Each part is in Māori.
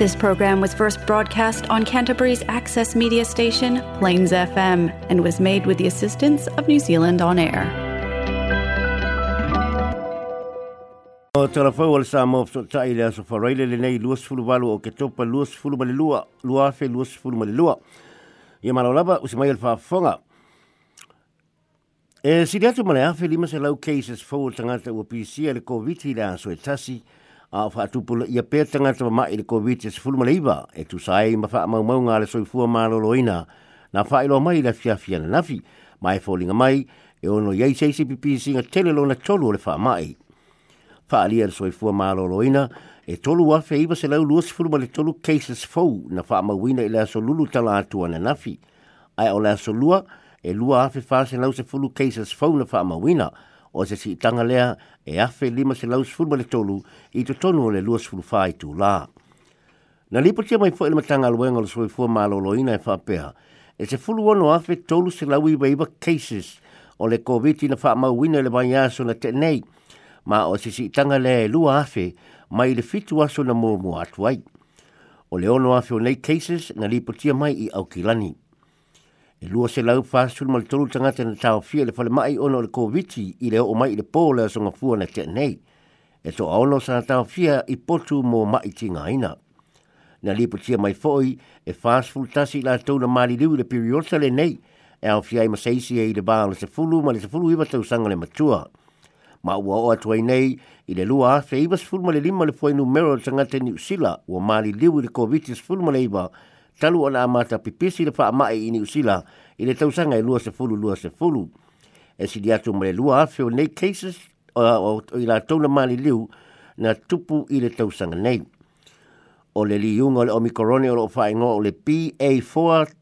This program was first broadcast on Canterbury's access media station, Plains FM, and was made with the assistance of New Zealand On Air. O tala fau ala sa mau pso tai le aso whareile le nei luas fulu walu o ke topa luas fulu male lua, lua fe luas fulu male lua. Ia mano laba usimai alfa fonga. E eh, sidi atu male afe lima se lau cases fau tangata ua pisia le COVID-19 aso e tasi, a fatu tu pula ia pe tanga tama mai le covid se fulu mai e tu sai ma fa ma ma nga le soi fua ma loina na fa ilo mai le fia fia na fi mai folinga mai e ono ye se se pp singa tele lo na cholu le fa mai fa ali le soi fua ma loina e tolu wa fe iba se lau lu se fulu mai tolu cases fo na fa ma wina ile so lulu tala tu ana na fi ai ola so lua e lua afi fa se lau se fulu cases fo na fa ma wina o se si tanga lea le e afe lima se lau sifuru le tolu i to tonu o le lua sifuru fai tu la. Na lipo tia mai fwoi le matanga luenga le soi fua maa lolo ina e whapea, e se fulu ono afe tolu se lau iwa iwa cases o le COVID-19 na wha mau wina le vanyaso na tenei, ma o se si itanga le lua afe mai le fitu aso na mua mua atuai. O le ono afe o nei cases na lipo tia mai i aukilani e lua se lau fasul mal tolu tangata na tau fia le fale mai ono le COVID i le o mai le pō le asonga fua na te nei. E to aono sa na tau fia i potu mō mai ti ina. Na lipo tia mai foi e fasul tasi la tau na mali liu le periota le nei e au fia i masaisi e i le bāo se fulu ma le se fulu iwa tau sanga le matua. Ma ua oa tuai nei i le lua fia iwa se fulu ma le lima le fuainu mero tangata ni usila o mali liu le covid se fulu ma le iwa talu ona amata pipisi le faa mai ini usila i le tausanga e lua se fulu lua se fulu. E si diatu mre lua afeo nei cases o, o, o tona mali liu na tupu i le tausanga nei. O le li yunga le omikorone o lo whaingo o le PA4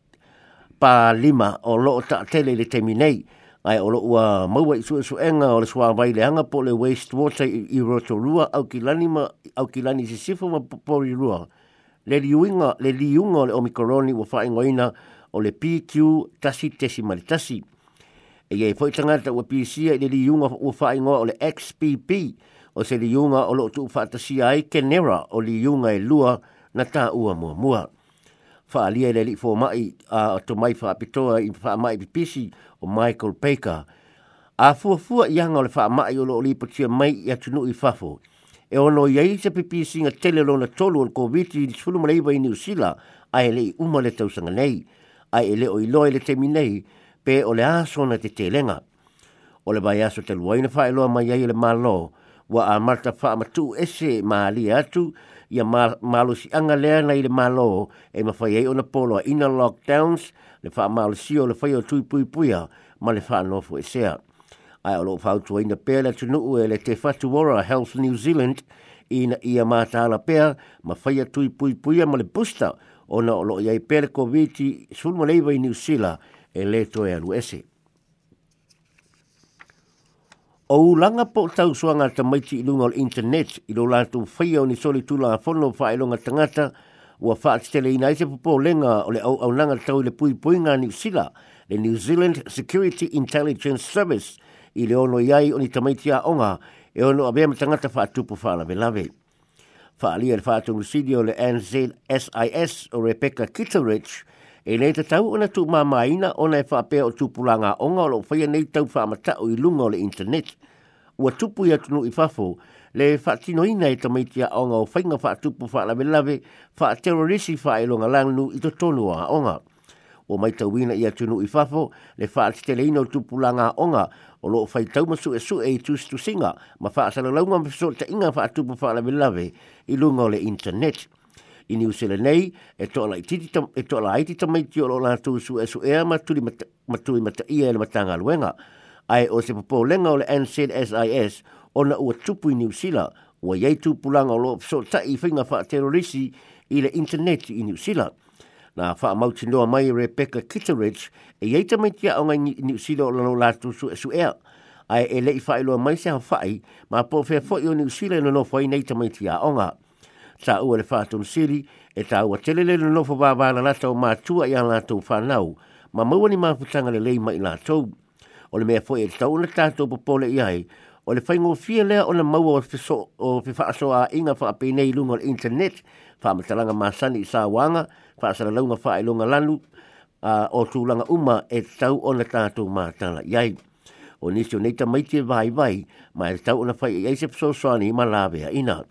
pa lima o lo o taatele le temi nei. Ai o lo ua maua i sua suenga o le sua vai le hanga po le waste water i, i roto rua au ki lani, ma, au ki si sifu ma pori rua le liunga le liunga le omikoroni wa fa ingoina o le PQ tasi tesi mali tasi. E ye foi tanga ta wa PC le liunga wa fa ingo o le XPP o se liunga o lo tu fa tasi ai kenera o le liunga e lua na ta ua mua mua. Fa ali le li fo mai a to mai fa pitoa i fa mai PC o Michael Baker. A fu fu yanga le fa mai o lo li potia mai ya tunu i fafo e ono i ai se pipi singa tele lona tolu al COVID-19 sulu maraiba i niusila a ele i uma le tausanga nei, a ele o iloa le temi nei, pe ole le aso te telenga. Ole le bai aso te luaina wha eloa mai ai le malo, wa a marta wha amatu ese ma atu, ia malo si anga lea nei le malo, e ma ei ona polo a ina lockdowns, le wha malo si o le whai o tui pui puia, ma le wha anofu e sea. ai o loo whautua ina pēr le tunuu e le te fatu ora Health New Zealand ina ia mātala pea ma whaia tui pui puia ma le busta ona o loo iai pēr COVID-19 sunma leiva i New Zealand e le toe alu ese. O ulanga po tau suanga ta maiti i lunga o internet i lo lātou whaia o ni soli tula a whono whaelonga tangata ua whaatitele ina i te popo lenga o le au au nanga tau le pui puinga New Zealand le New Zealand Security Intelligence Service – i le ono iai o ni tamaiti onga e ono avea ma tagata fa'atupu fa'alavelave lawe. Whaalia le whaatungu o le NZSIS o Rebecca Kitterich e nei tatau ona tu'umāmāina ona e fa'apea o tupulanga onga o lo whaia nei tau whaamata i luga o le internet. Ua tupu ia tunu fafo le fa'atinoina e tamaiti onga o faiga fa'atupu fa'alavelave fa'aterorisi wha terrorisi i totonu tonua onga o mai tawina ia tunu i fafo le faaleteleina o tupulaga aʻoga o loo faitau su suʻesuʻe i tusitusiga ma faasalalauga ma fesoʻitaʻiga faatupu faalavelelave i luga o le internet i niusele nei e toʻalaiti e tamaiti o loo latou suʻesuʻea ma tui mataʻia e le matagaluega ae o se popolega o le ncsis ona ua tupu i niusila ua iai tupulaga o loo fesoʻitaʻi i faiga faaterorisi i le internet i niusila na wha mauti noa mai Rebecca Kitteridge e yeita mai tia o ngai ni usilo o lano lātou su esu ea. Ai e lei wha iloa mai se hawhai, ma po fea fo i o ni usilo e nono fwai nei tamai tia o nga. Sa ua le whātum siri e tā ua telele le nono fwa wāna lātou mā tua i an lātou whanau, ma mauani mā putanga le lei mai lātou. O le mea fwai e tau na tātou popole i ai, o le whaingo fia lea o le maua o fi whaaso a inga wha apenei lunga o internet, wha matalanga mā sani i sā wanga, whaasalalau ma whaelonga lalu o tulaga uma e tau ona tatou matala i ai o nisi o nei tamaiti e vaivai ma e tau ona whai e eise psosoani i malawea ina.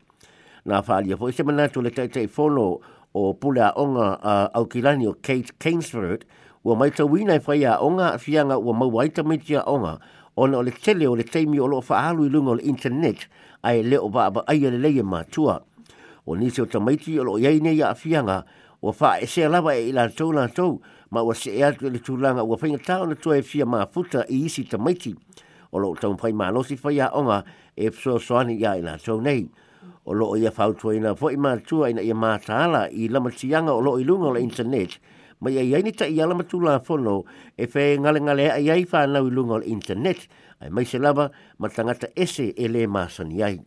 Nā whaalia po ise manatu le taitai whono o pule a onga a aukilani o Kate Kainsford, ua maitauina e fai a onga a fianga ua mauai tamaiti a ona o le tele o le taimi o loo whaalu i luga o le internet, ae leo o ba ai le leie mātua o nisi o tamaiti o lo iai nei a'afiaga ua o lava e i latou latou tau ma o se e atu le tulaga ua faigatā ona tua e fia ma i isi tamaiti o lo'o tau pai malosi fai a e pso soani ia ila tau nei o lo'o ia fautuaina ina matua ina ia mataala i lamatiaga o lo'o i luga o le intanet ma ia iai ni ta ia lama tūla e whē ai ngale i luga o le intanet ae mai se lava ma tagata ese e lē masani ai.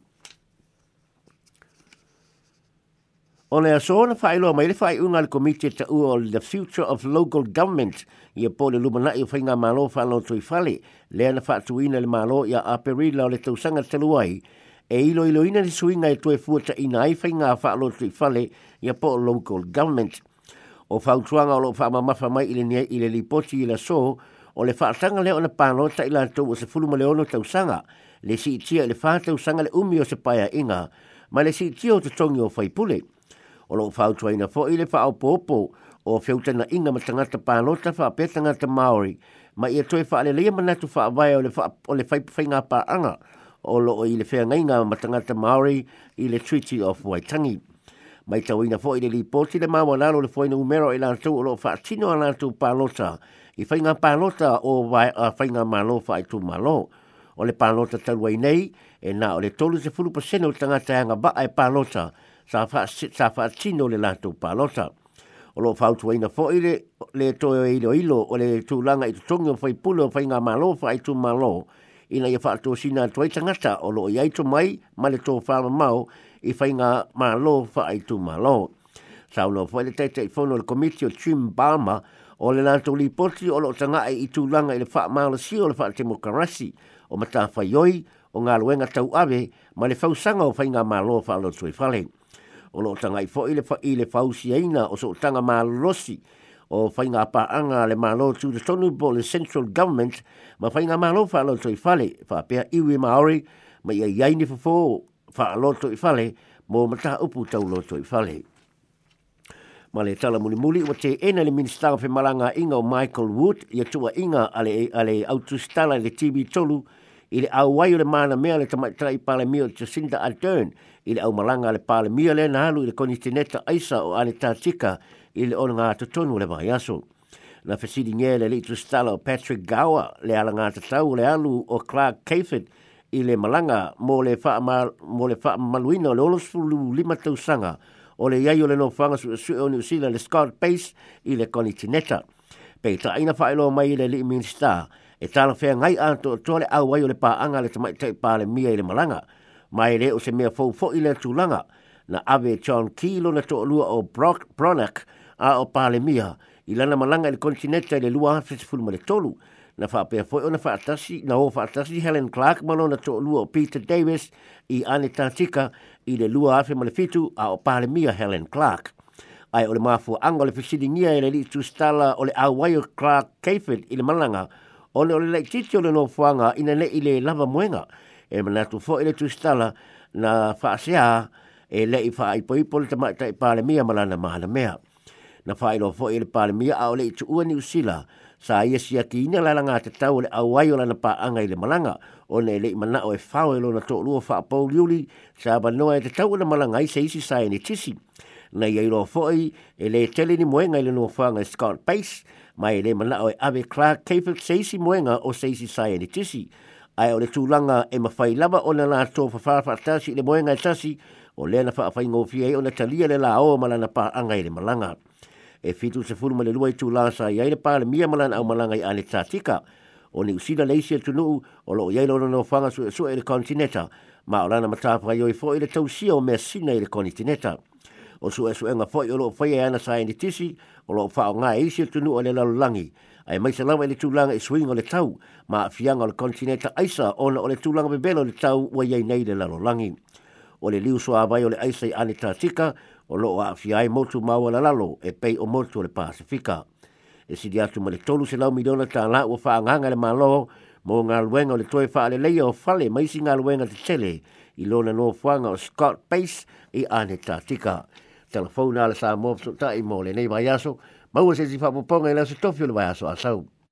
O le asoona whaeloa mai le whae unga le komite ta ua o the future of local government i a le lumana i whainga malo whanau tui whale le ana whaatu ina le malo i a aperi lao le tausanga taluai e ilo ilo ina le suinga i e tue fuata ina ai whainga whanau tui whale i a pole local government. O whautuanga o lo wha mamafa mai i le nia i le poti i la so o le whaatanga leo na pano ta ila tau o se fuluma leono tausanga le si itia le whaatau le umi o se paia inga ma le si o te tongi o Le si itia o te tongi o whaipule o lo fau tua ina fo ile fau popo o fiuta na inga matanga te palota fa petanga te Maori ma ia toi fa le lea manatu fa vai o le fa o le fai fainga pa anga o lo o ile fea ngai nga matanga te Maori i Treaty of Waitangi ma tau ina fo ile li poti le mawa lalo le fo ina umero i lantu o lo fa tino a lantu palota i fainga palota o vai a fainga lo fa i tu malo o le palota talua i nei e na o le tolu se fulu pasene o tangata e anga ba ai palota e palota sa fa tino le lato palosa. O lo fautu ina fo ile, le toyo e ilo o le tu langa i tutongi o fai pulo, fai ngā malo, fai tu malo, ina ia fa to sina toi sa o lo iai tu mai, ma le tō whāma mau, i fai ngā malo, fai tu malo. Sa lo fo ile teite i fono le komitio Jim Balmer, o le lato li poti, o lo tanga ai i tu langa i le fa malo si, o le fa te mokarasi, o mata fai yoi, o nga luenga tau ave, ma le fausanga o fai ngā malo, fai lo tui falei o loo tangai fo i le, fa, le fausi aina o so tanga ma losi o whainga pa anga le mā lo tū te tonu bo le central government ma whainga mā lo wha i fale fa pia iwi maori ma ia iaini fa fō wha a loto i fale mō mata upu tau loto i fale. Ma le tala muli muli o te ena le minister fe malanga inga o Michael Wood i tua inga ale, ale autustala le TV tolu i le o le mana mea le tamaitara i pale mio Jacinda Ardern. Jacinda Ardern i le au malanga le pale mia le nalu i le aisa o ane tātika i le ona ngā le mai aso. Na fesidi nye le litu stala Patrick Gawa le alanga to tatau le alu o Clark Cafet i le malanga mō le wha, ma, mō le wha maluina o le olosulu lima tausanga o le iai o le nofanga su su o New le Scott Pace i le konitineta. Pei ta aina whaelo mai le li minister e tala whea ngai anto tole au wai o pa pāanga le tamaitai pā le mia i le malanga. mai le o se mea fau fo ile le tūlanga na ave John Key lona to o Brock Bronack a o Palemia i lana malanga i le kontinenta i le lua hafes fulma le tolu na pe fo ona tasi na o tasi Helen Clark ma lona to lua o Peter Davis i ane tātika i le lua afe ma le fitu a o Palemia Helen Clark ai ole mafu anga le fisilingia i le li stala o le wire Clark Cayford i le malanga ole ole le titi o le no fuanga ina le ile lava muenga e manatu fo ele tu stala na fa'asea e le i fa i poipo le tamai tai pale mia malana mahala mea. Na fa'i lo fo ele pale mia a ole i tu ua ni usila sa ia sia ki ina la langa te tau le awai o lana pa'anga i le malanga o ne le i manao e fao e lo na tōlua fa'a pau liuli sa abanoa e te tau na malanga i se isi sa e ni tisi. Na ia i lo fo'i e le tele ni moenga i le nua fa'anga Scott Pace mai le manao e Abe Clark Kefir se isi moenga o se isi sa e ni tisi ai o le tūlanga e mawhai lava o le fa whawhawha tasi le moenga e tasi o le na whaafai ngō fia o le talia le lā o malana pā anga i le malanga. E fitu se furuma le luai tū lāsa i le pā le mia malana au malanga i ane tātika o ni usina leisi e tunuu o lo o yeilo na no whanga su e su e le kontineta ma o lana matāwha i oi fō i le tausia o mea sina i le kontineta. o su e suenga foi o loo fai e ana sa e ni tisi o loo fao e isi tunu o le langi ai mai se lava i e le tūlanga e swing o le tau ma a fianga o le kontinenta aisa ona o le tūlanga bebelo le tau ua iei nei le lalolangi o le liu soa vai o le aisa i ane tātika o loo a fiai motu maua la lalo e pei o motu o le Pasifika e sidi atu ma le tolu se lau miliona tā la ua whaanganga le malo mo ngā luenga o le toi wha le leia o fale maisi ngā luenga te tele i lona no fuanga o Scott Pace i ane tātika telefona ala sa mo so ta i mo le nei vai aso ma ua se si fa po ponga i so tofio le vai aso asau